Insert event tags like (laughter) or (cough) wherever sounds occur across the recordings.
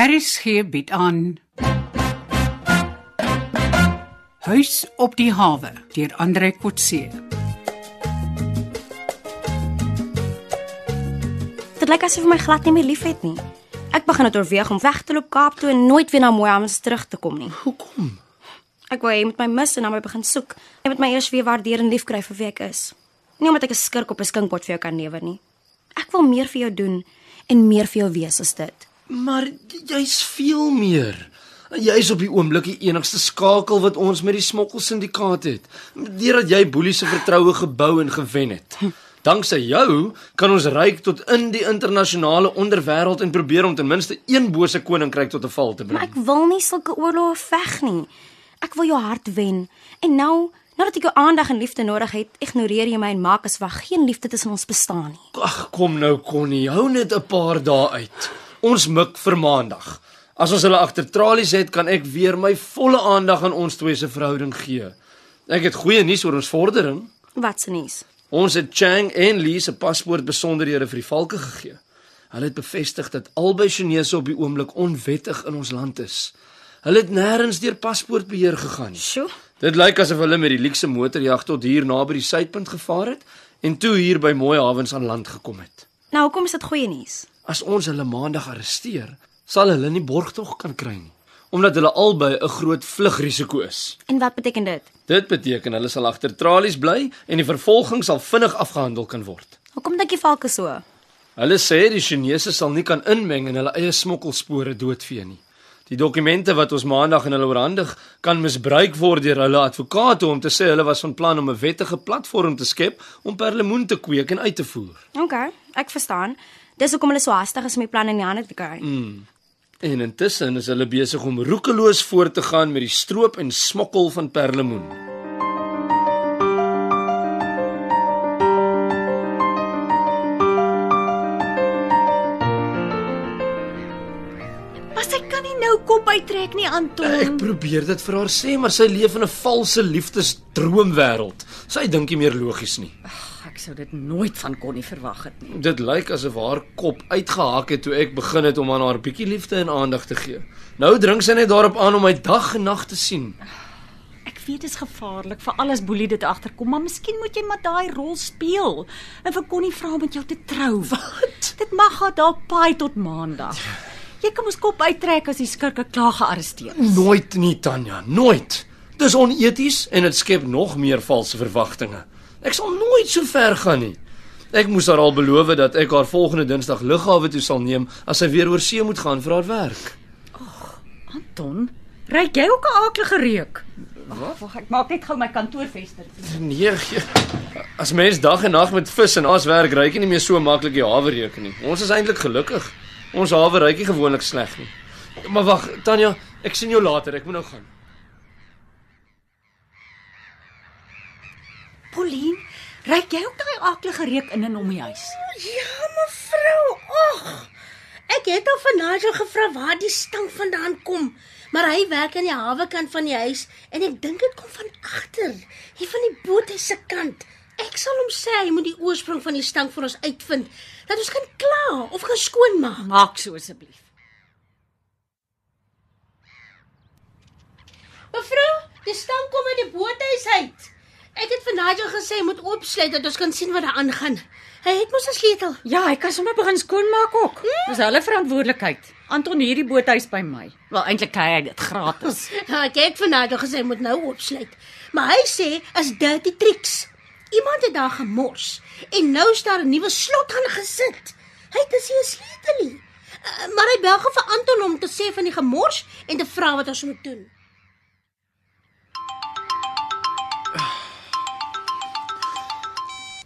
RSG bied aan Huis op die hawe deur Andre Kotse. Dit lyk asof my glad nie meer liefhet nie. Ek begin dit oorweeg om weg te loop Kaap toe en nooit weer na Mohammed terug te kom nie. Hoekom? Ek wou hy moet my mis en na my begin soek. Hy moet my eers weer waardeer en liefkry vir wie ek is. Nie omdat ek 'n skurk op 'n skinkpot vir jou kan lewer nie. Ek wil meer vir jou doen en meer vir jou wees as dit. Maar jy's veel meer. Jy's op die oomblik die enigste skakel wat ons met die smokkelsyndikaat het. Deurdat jy Boelie se vertroue gebou en gewen het. Danksy jou kan ons reik tot in die internasionale onderwêreld en probeer om ten minste een bose koninkryk tot 'n val te Maar bring. ek wil nie sulke oorloë veg nie. Ek wil jou hart wen. En nou, nadat ek jou aandag en liefde nodig het, ignoreer jy my en maak asof geen liefde tussen ons bestaan nie. Ag, kom nou Connie, hou net 'n paar dae uit. Ons mik vir maandag. As ons hulle agter tralies het, kan ek weer my volle aandag aan ons twee se verhouding gee. Ek het goeie nuus oor ons vordering. Wat se nuus? Ons het Chang en Lee se paspoort besonderhede vir die valke gegee. Hulle het bevestig dat albei Chinese op die oomblik onwettig in ons land is. Hulle het nêrens deur paspoortbeheer gegaan nie. Sjoe. Dit lyk asof hulle met die luukse motorjag tot hier naby die suidpunt gevaar het en toe hier by Mooi Hawens aan land gekom het. Nou, hoekom is dit goeie nuus? As ons hulle maandag arresteer, sal hulle nie borgtog kan kry nie, omdat hulle albei 'n groot vlugrisiko is. En wat beteken dit? Dit beteken hulle sal agter tralies bly en die vervolging sal vinnig afgehandel kan word. Hoekom dink jy valke so? Hulle sê die Chinese sal nie kan inmeng en hulle eie smokkelspore doodvee nie. Die dokumente wat ons maandag aan hulle oorhandig, kan misbruik word deur hulle advokate om te sê hulle was van plan om 'n wettige platform te skep om perlemoen te kweek en uit te voer. OK, ek verstaan. Dis hoekom hulle so hastig is om die plan in die hande te kry. Mm. En intussen is hulle besig om roekeloos voort te gaan met die stroop en smokkel van perlemoen. Maar sy kan nie nou kop uittrek nie, Anton. Ek probeer dit vir haar sê, maar sy leef in 'n valse liefdesdroomwêreld. Sy dink nie meer logies nie. Ek sou dit nooit van Connie verwag het nie. Dit lyk asof haar kop uitgehak het toe ek begin het om aan haar bietjie liefde en aandag te gee. Nou dring sy net daarop aan om my dag en nag te sien. Ek weet dit is gevaarlik vir alles boelie dit agterkom, maar miskien moet jy maar daai rol speel en vir Connie vra om met jou te trou. Wat? Dit mag haar dalk paai tot maandag. Jy kan mos kop uittrek as die skurke klaar gearresteer is. Nooit nie, Tanya, nooit. Dis oneties en dit skep nog meer valse verwagtinge. Ek sal nooit so ver gaan nie. Ek moes haar al beloof dat ek haar volgende Dinsdag lughawe toe sal neem as sy weer oor see moet gaan vir haar werk. Anton, ryk jy ook 'n aaklige reuk? Wag, wag, ek maak net gou my kantoorvenster. Nee, gee- as mens dag en nag met vis en aas werk, ryk jy nie meer so maklik die hawe reuk nie. Ons is eintlik gelukkig. Ons hawe ryk nie gewoonlik sleg nie. Maar wag, Tanya, ek sien jou later. Ek moet nou gaan. Pauline, ryk jy ook daai aaklige reuk in en om die huis? Ja, mevrou. Ag. Ek het al van Nigel gevra waar die stank vandaan kom, maar hy werk aan die hawekant van die huis en ek dink dit kom van agter, hier van die boothuis se kant. Ek sal hom sê hy moet die oorsprong van die stank vir ons uitvind, dat ons kan kla of gaan skoonmaak. Maak so asseblief. Mevrou, die stank kom uit die boothuis uit. Ek het vir Nigel gesê moet oopsluit dat ons kan sien wat daar aangaan. Hy het mos 'n sleutel. Ja, hy kan sommer begin skoonmaak ook. Dis hulle verantwoordelikheid. Anton hierdie boothuis by my. Wel eintlik kry hy dit gratis. (laughs) Ja, ek het vir Nigel gesê moet nou oopsluit. Maar hy sê as dirty tricks. Iemand het daar gemors en nou is daar 'n nuwe slot aan gesit. Hy het dus nie 'n sleutel nie. Uh, maar hy bel gou vir Anton om te sê van die gemors en te vra wat ons moet doen.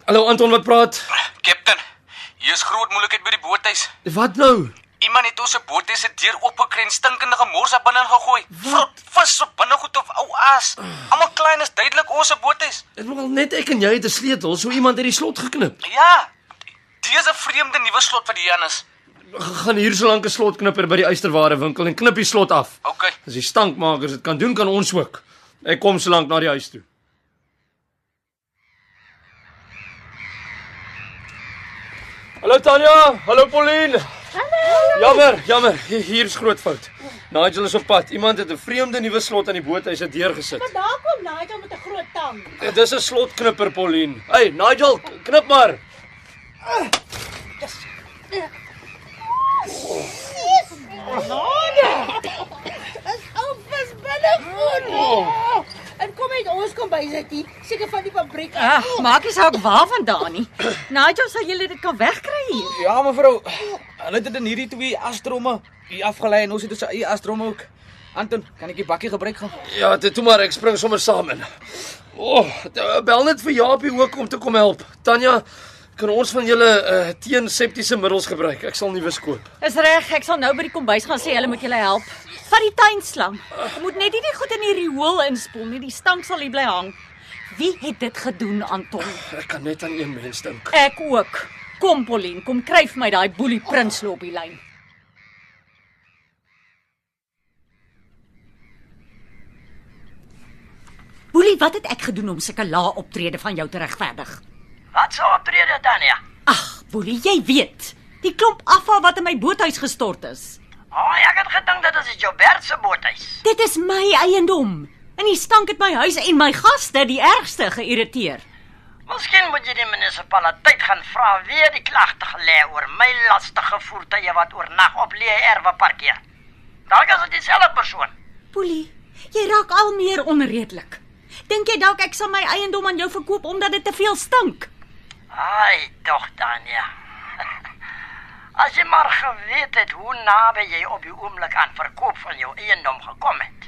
Hallo Anton, wat praat? Kaptein, hier is groot moeilikheid by die boothuis. Wat nou? Iemand het ons se boothuis se deur oopgekren, stinkende gemors daar binne gegooi. Vrot vis op binnegoed of ou aas. Almal klein is duidelik ons se boothuis. Dit was net ek en jy het 'n sleutel, so iemand het die slot geknip. Ja. Dis 'n vreemde nuwe slot wat hier aan is. Gaan hier so lank 'n slotknipper by die eysterware winkel en knip die slot af. OK. As die stankmakers dit kan doen, kan ons ook. Ek kom so lank na die huis toe. Hallo Tanya, hallo Pauline. Jammer, jammer. Hier is groot fout. Nigel is op pad. Iemand het 'n vreemde nuwe slot aan die boothuis het deurgesit. Daar kom Nigel met 'n groot tang. Dit is 'n slotknipper, Pauline. Hey, Nigel, knip maar. Is alvis binne goed. Oh. En kom uit by sit hier, seker van die fabriek. Ag, maak nie saak waarvandaan nie. (gasps) Nigel sal julle dit kan wegkry hier. Ja, mevrou. Hulle het dit in hierdie twee astromme hier afgelei en ons het ons eie astromme ook. Anton, kan ek die bakkie gebruik gaan? Ja, dit toe maar ek spring sommer saam in. O, oh, bel net vir Japie ook om te kom help. Tanya, kan ons van julle uh, teenseptiese middels gebruik? Ek sal wis koop. Is reg, ek sal nou by die kombuis gaan sê hulle moet julle help. Vat die tuinslang. Jy moet net nie die goed in die riool inspoel nie. Die stank sal hier bly hang. Wie het dit gedoen, Anton? Ek kan net aan een mens dink. Ek ook. Kom Pauline, kom kryf my daai boelie prinsloo op die lyn. Boelie, wat het ek gedoen om sulke lae optrede van jou te regverdig? Wat sou optrede Tanya? Ag, Boelie, jy weet, die klomp afval wat in my boothuis gestort is. O, oh, ek het gedink dit is Joubert se boothuis. Dit is my eiendom. En die stank het my huis en my gaste die ergste geïrriteer. Miskien moet jy die munisipaliteit gaan vra wie die klagte gelê oor my lastige voertuie wat oornag op Lee Erwe parkeer. Dalk is dit dieselfde persoon. Boelie, jy raak al meer onredelik. Dink jy dalk ek sal my eiendom aan jou verkoop omdat dit te veel stink? Ai, tog Tanya. (laughs) As jy maar geweet het hoe naby jy op die oomblik aan verkoop van jou eiendom gekom het.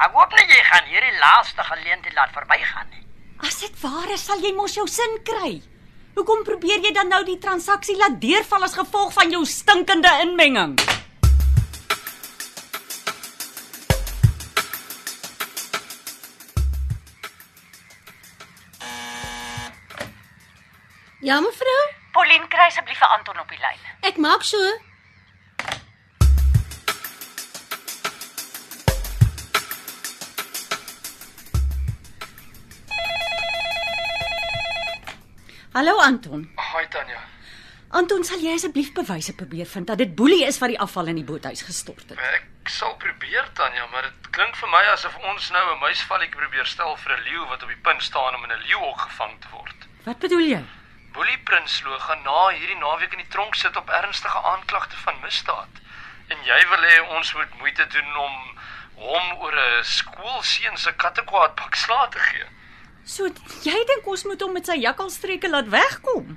Ek hoop nie jy gaan hierdie laaste geleentheid laat verbygaan nie. As dit waar is, sal jy mos jou sin kry. Hoekom probeer jy dan nou die transaksie laat deurval as gevolg van jou stinkende inmenging? Ja, mevrou. Pauline, kry asseblief vir Anton op die lyn. Ek maak so. Hallo Anton. Haai Tanya. Anton, sal jy asseblief bewyse probeer vind dat dit boelie is wat die afval in die boothuis gestort het? Ek sal probeer Tanya, maar dit klink vir my asof ons nou 'n muisvalletjie probeer stel vir 'n leeu wat op die punt staan om in 'n leeuhok gevang te word. Wat bedoel jy? Boelie Prinsloo gaan na hierdie naweek in die tronk sit op ernstige aanklagte van misdaad. En jy wil hê ons moet moeite doen om hom oor 'n skoolseun se kattekwaad pak slaag te gee. So jy dink ons moet hom met sy jakkalstreke laat wegkom?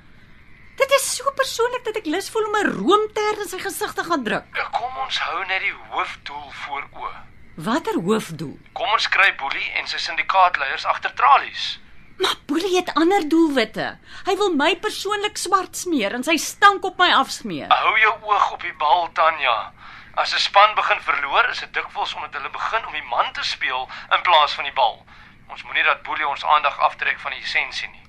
Dit is so persoonlik dat ek lus voel om 'n roomter in sy gesig te gaan druk. Kom ons hou net die hoofdoel voor oë. Watter hoofdoel? Kom ons kry Boelie en sy syndikaatleiers agter tralies. Maar Boelie het ander doelwitte. Hy wil my persoonlik swart smeer en sy stank op my afsmeer. Hou jou oog op die bal, Tanya. As 'n span begin verloor, is dit dikwels omdat hulle begin om die man te speel in plaas van die bal. Ons moenie dat Boelie ons aandag aftrek van die essensie nie.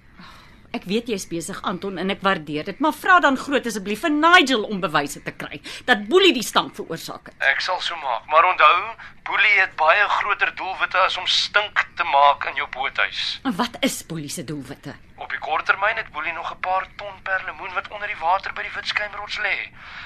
Ek weet jy's besig Anton en ek waardeer dit, maar vra dan groot asseblief vir Nigel om bewyse te kry dat Boelie die stank veroorsaak het. Ek sal so maak, maar onthou, Boelie het baie groter doelwitte as om stink te maak in jou boothuis. En wat is Boelie se doelwitte? Op die korttermyn het Boelie nog 'n paar ton perlemoen wat onder die water by die Witskynrots lê.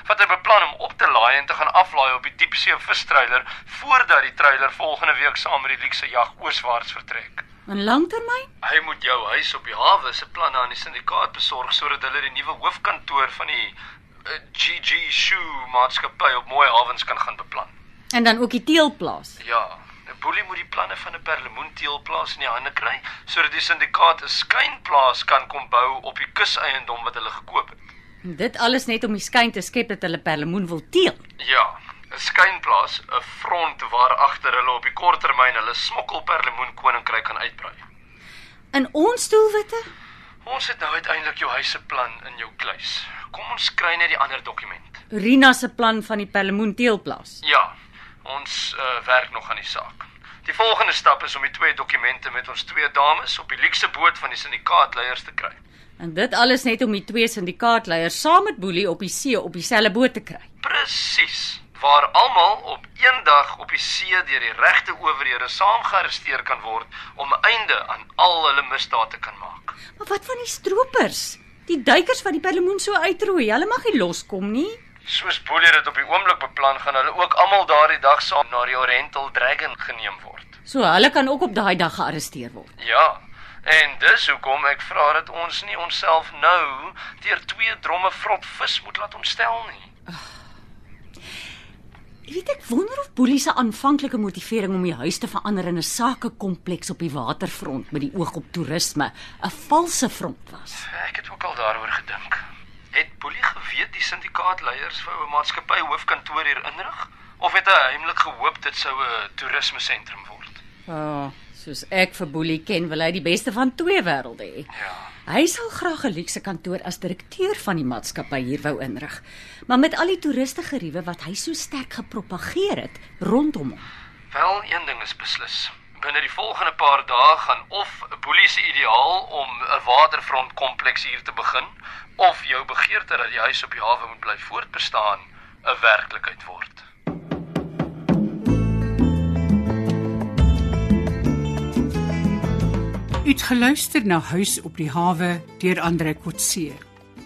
Wat hy beplan om op te laai en te gaan aflaai op die diepsee vistreiler voordat die treiler volgende week saam met die luukse jag ooswaarts vertrek. In langtermyn? Hy moet jou huis op die hawe se planne aan die syndikaat besorg sodat hulle die nuwe hoofkantoor van die uh, GG Shoe maatskappy op mooi hawens kan gaan beplan. En dan ook die teelplaas. Ja, 'n boelie moet die planne van 'n perlemoenteelplaas in die hande kry sodat die syndikaat 'n skynplaas kan kom bou op die kuseiendom wat hulle gekoop het. Dit alles net om die skyn te skep dat hulle perlemoen wil teel. Ja, 'n skynplaas, 'n front waar agter hulle op die korttermyn hulle smokkelperlemoen koninkryk kan uitbrei. In ons doelwitte? Ons het nou uiteindelik jou huis se plan in jou kluis. Kom ons kry net die ander dokument. Rina se plan van die perlemoen teelplaas. Ja, ons uh, werk nog aan die saak. Die volgende stap is om die twee dokumente met ons twee dames op die luukse boot van die syndikaatleiers te kry. En dit alles net om die twee syndikaatleiers saam met Boelie op die see op dieselfde boot te kry. Presies. Waar almal op een dag op die see deur die regte owerhede saamgearresteer kan word om 'n einde aan al hulle misdade te kan maak. Maar wat van die stroopers? Die duikers wat die perlemoen so uitroei, hulle mag nie loskom nie. Soos Boelie dit op die oomblik beplan gaan hulle ook almal daardie dag saam na die Oriental Dragon geneem word. So hulle kan ook op daai dag gearresteer word. Ja. En dis hoekom ek vra dat ons nie onsself nou deur twee dromme vrot vis moet laat ontstel nie. Jy weet ek wonder of Boelie se aanvanklike motivering om die huis te verander in 'n sakekompleks op die waterfront met die oog op toerisme 'n valse front was. Ek het ook al daaroor gedink. Het Boelie geweet die syndikaatleiers wou 'n maatskappy hoofkantoor hier inrig of het hy heimlik gehoop dit sou 'n toerisme sentrum word? Ja, oh, soos ek vir Boelie ken, wil hy die beste van twee wêrelde hê. Ja. Hy sal graag 'n luukse kantoor as direkteur van die maatskappy hier wou inrig. Maar met al die toeriste geriewe wat hy so sterk gepropageer het rondom hom. Wel, een ding is beslis. Binne die volgende paar dae gaan of Boelie se ideaal om 'n waterfront kompleks hier te begin of jou begeerte dat die huis op die hawe moet bly voortbestaan 'n werklikheid word. Uitgeluister na Huis op die hawe deur Andre Kotse.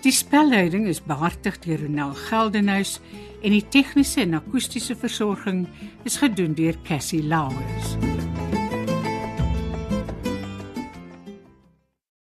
Die spelleiding is behartig deur Ronel Geldenhuys en die tegniese en akoestiese versorging is gedoen deur Cassie Lauers.